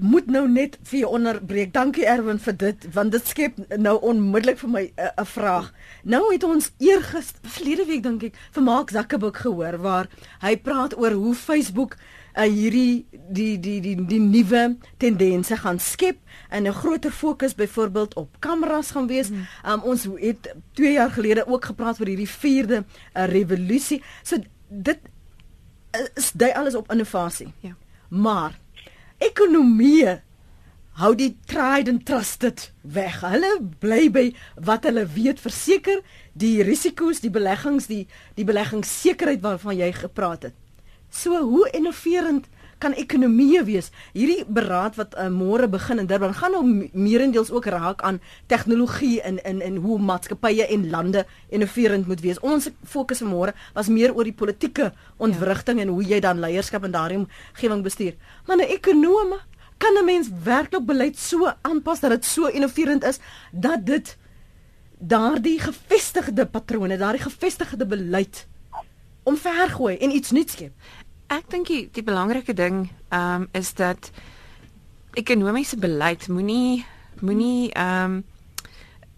moet nou net vir jou onderbreek. Dankie Erwin vir dit want dit skep nou onmiddellik vir my eh, 'n uh, vraag. Nou het ons eergister verlede week dink ek vir Mark Zuckerberg gehoor waar hy praat oor hoe Facebook uh, hierdie die die die die nuwe tendense gaan skep en 'n groter fokus byvoorbeeld op kameras gaan wees. Hmm. Um, ons het 2 jaar gelede ook gepraat oor hierdie vierde uh, revolusie. So dit is dui alles op innovasie. Ja. Maar ekonomie hou die tried and trusted weg. Hulle bly by wat hulle weet verseker die risiko's, die beleggings, die die beleggingssekerheid waarvan jy gepraat het. So hoe innoverend kan ekonomie wees? Hierdie beraad wat uh, môre begin in Durban gaan nou meerendeels ook raak aan tegnologie in in in hoe maatskappye en lande innoverend moet wees. Ons fokus môre was meer oor die politieke ontwrigting ja. en hoe jy dan leierskap in daardie omgewing bestuur. Maar 'n ekonomie kan 'n mens werklik beleid so aanpas dat dit so innoverend is dat dit daardie gevestigde patrone, daardie gevestigde beleid omvergooi en iets nuuts skep. Ek dink die, die belangrike ding ehm um, is dat ekonomiese beleid moenie moenie ehm um,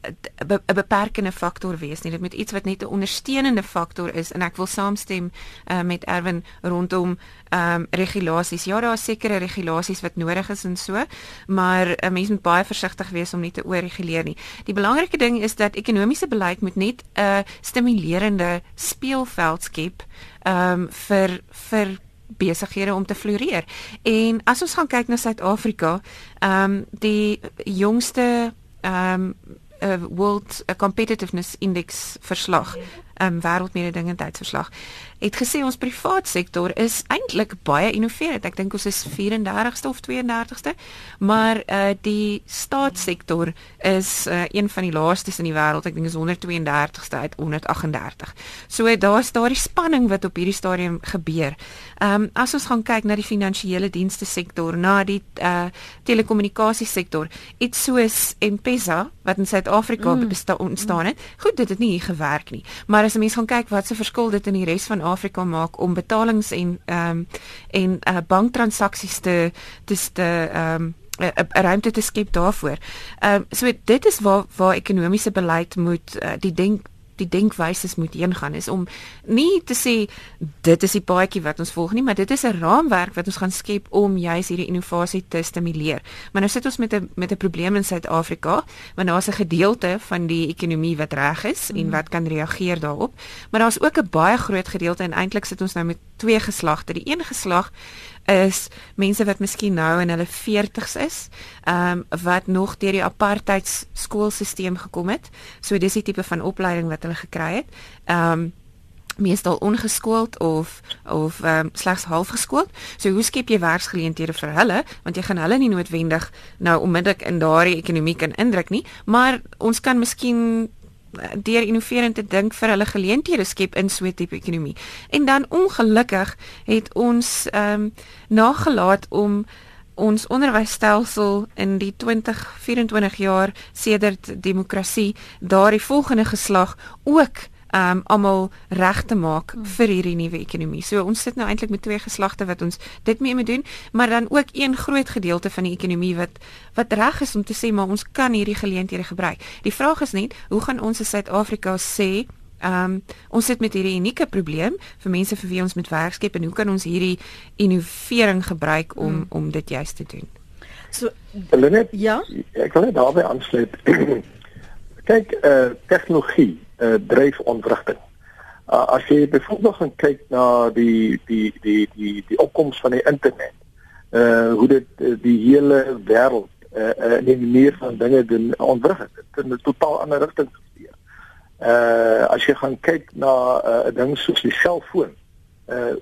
'n beperkende faktor wees nie. Dit moet iets wat net 'n ondersteunende faktor is en ek wil saamstem uh, met Erwin rondom ehm um, regulasies. Ja, daar is sekere regulasies wat nodig is en so, maar 'n uh, mens moet baie versigtig wees om nie te oorreguleer nie. Die belangrike ding is dat ekonomiese beleid moet net 'n uh, stimulerende speelveld skep ehm um, vir vir besighede om te floreer. En as ons gaan kyk na Suid-Afrika, ehm um, die jongste ehm um, uh, World Competitiveness Index verslag, ehm um, wêreldmededingendheidsverslag het gesê ons privaat sektor is eintlik baie innoverend. Ek dink ons is 34ste of 32ste, maar uh die staatssektor is uh, een van die laaste in die wêreld. Ek dink is 132ste uit 138. So daar's daardie spanning wat op hierdie stadium gebeur. Ehm um, as ons gaan kyk na die finansiële dienste sektor, na die uh telekommunikasie sektor, iets soos M-Pesa wat in Suid-Afrika mm. ontstaan het. Goed, dit het nie hier gewerk nie. Maar as 'n mens gaan kyk wat se verskil dit in die res van Suid-Afrika maak om betalings en ehm um, en uh, banktransaksies te te te ehm um, 'n ruimte te skep daarvoor. Ehm um, so dit is waar waar ekonomiese beleid moet uh, die denk die denkwyses moet heen gaan is om nie te sê dit is die paadjie wat ons volg nie, maar dit is 'n raamwerk wat ons gaan skep om juis hierdie innovasie te stimuleer. Maar nou sit ons met 'n met 'n probleem in Suid-Afrika, want daar's 'n gedeelte van die ekonomie wat reg is mm. en wat kan reageer daarop, maar daar's ook 'n baie groot gedeelte en eintlik sit ons nou met twee geslagte. Die een geslag is mense wat miskien nou in hulle 40's is, ehm um, wat nog deur die apartheid skoolstelsel gekom het. So dis die tipe van opleiding wat hulle gekry het. Ehm um, meestal ongeskoold of of um, slegs half geskoold. So hoe skep jy werksgeleenthede vir hulle? Want jy gaan hulle nie noodwendig nou onmiddellik in daardie ekonomie kan indruk nie, maar ons kan miskien deur innoverend te dink vir hulle geleenthede skep in so 'n tipe ekonomie. En dan ongelukkig het ons ehm um, nagelaat om ons onderwysstelsel in die 2024 jaar sedert demokrasie daardie volgende geslag ook um almal reg te maak hmm. vir hierdie nuwe ekonomie. So ons sit nou eintlik met twee geslagte wat ons dit mee moet doen, maar dan ook een groot gedeelte van die ekonomie wat wat reg is om te sê maar ons kan hierdie geleenthede gebruik. Die vraag is net, hoe gaan ons in Suid-Afrika sê Um ons sit met hierdie unieke probleem vir mense vir wie ons met werk skep en hoe kan ons hierdie innovering gebruik om hmm. om dit juist te doen? So Lenet, ja. Ek wil net daarbey aansluit. <clears throat> Kyk, eh uh, tegnologie uh, dryf ontwrigting. Uh, as jy byvoorbeeld gaan kyk na die die die die die opkoms van die internet, uh hoe dit uh, die hele wêreld uh, uh in die manier van dinge doen ontwrig het in 'n totaal ander rigting gesteer. Uh as jy gaan kyk na 'n uh, ding soos die selfoon, uh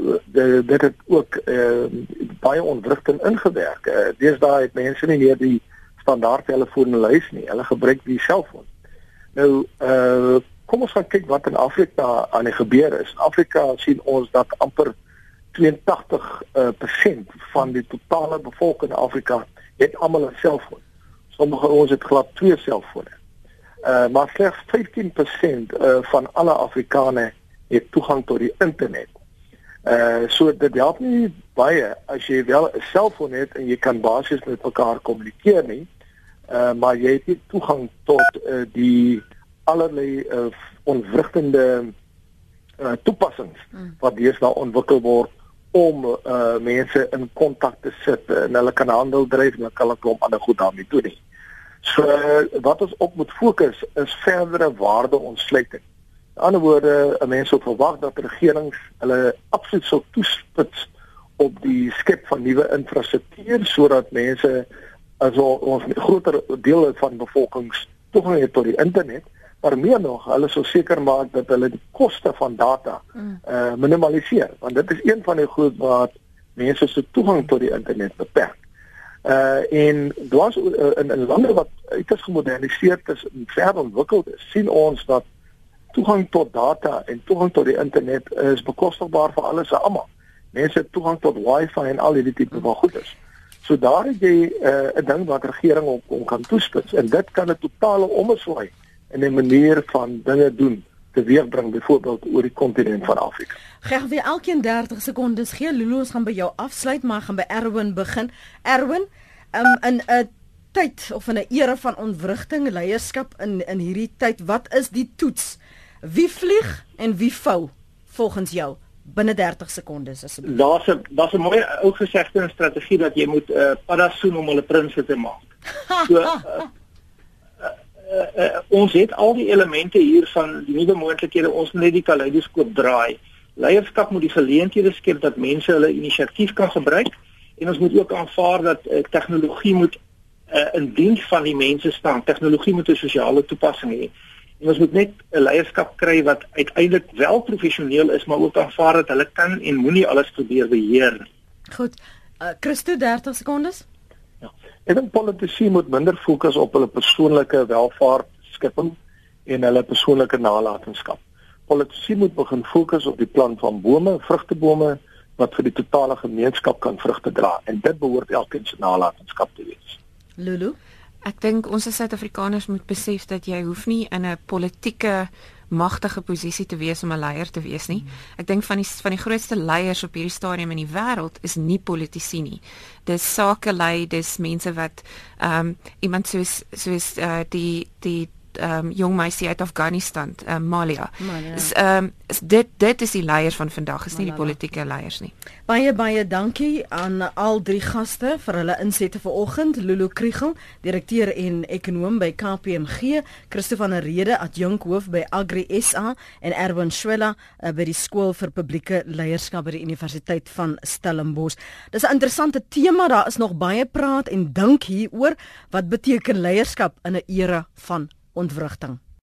dit het ook uh baie ontwrigting ingewerk. Uh, Deesdae het mense nie meer die standaard hulle huis nie. Hulle gebruik die selfoon. Nou uh kom ons gaan kyk wat in Afrika aan die gebeur is. In Afrika sien ons dat amper 82% uh, persent van die totale bevolking in Afrika het almal 'n selfoon. Sommige ons het glad twee selfone. Uh maar slegs 15% uh, van alle Afrikaners het toegang tot die internet. Uh so dit help nie baie as jy wel 'n selfoon het en jy kan basies met mekaar kommunikeer nie. Uh maar jy het nie toegang tot uh, die allerlei uh, onwrigtende uh, toepassings mm. wat deesdae ontwikkel word om uh, mense in kontak te sit en hulle kan handel dryf en hulle kan 'n klomp ander goed daarmee doen nie. So uh, wat ons op moet fokus is verdere waardeontsluiting. In ander woorde, 'n mens moet verwag dat regerings hulle absoluut sou toespits op die skep van nuwe infrastruktuur sodat mense as ons groter deel van bevolkings toegang het tot die internet maar meer nog, hulle sou seker maak dat hulle die koste van data mm. uh minimaliseer, want dit is een van die goed wat mense se toegang tot die internet beperk. Uh en dwars uh, in in lande wat uiters gemoderniseerd is en ver ontwikkeld is, sien ons dat toegang tot data en toegang tot die internet is bekostigbaar vir alles en almal. Mense het toegang tot wifi en al hierdie tipe van goederes. So daar het jy 'n uh, ding wat regering op kan toespits en dit kan 'n totale omswaai en 'n manier van dinge doen teweegbring byvoorbeeld oor die kontinent van Afrika. Gee weer elkeen 30 sekondes gee Lulu ons gaan by jou afsluit maar gaan by Erwin begin. Erwin, um, in 'n tyd of in 'n era van ontwrigting, leierskap in in hierdie tyd, wat is die toets? Wie vlieg en wie vou volgens jou? binne 30 sekondes asseblief. Daar's 'n daar's 'n mooi ou gesegde en strategie dat jy moet 'n uh, paddasoen om hulle prinses te maak. <laughs> So uh, uh, uh, ons het al die elemente hier van die nuwe moontlikhede ons net die kaleidoskoop draai. Leierskap moet die geleenthede skep dat mense hulle inisiatief kan gebruik en ons moet ook aanvaar dat uh, tegnologie moet uh, in diens van die mense staan. Tegnologie moet 'n sosiale toepassing hê. En ons moet net 'n leierskap kry wat uiteindelik wel professioneel is, maar ook aanvaar dat hulle kan en moenie alles probeer beheer nie. Goed. Uh, Christo 30 sekondes. Ek dink politici moet minder fokus op hulle persoonlike welvaart skipping en hulle persoonlike nalatenskap. Politici moet begin fokus op die plan van bome, vrugtebome wat vir die totale gemeenskap kan vrugte dra en dit behoort elkeen se nalatenskap te wees. Lulu, ek dink ons as Suid-Afrikaners moet besef dat jy hoef nie in 'n politieke magtige posisie te wees om 'n leier te wees nie. Ek dink van die van die grootste leiers op hierdie stadium in die wêreld is nie politici nie. Dis sakelei, dis mense wat ehm um, iemand soos soos uh, die die um, jong meisie uit Afghanistan, um, Malia. Is ehm um, dit dit is die leiers van vandag, is nie die politieke leiers nie. Baie baie dankie aan al drie gaste vir hulle insette vanoggend. Lulu Kriegel, direkteur en ekonom by KPMG, Christo van der Rede, adjunk hoof by Agri SA en Erwin Schwella uh, by die skool vir publieke leierskap by die Universiteit van Stellenbosch. Dis 'n interessante tema, daar is nog baie praat en dink hieroor wat beteken leierskap in 'n era van ontwrigting.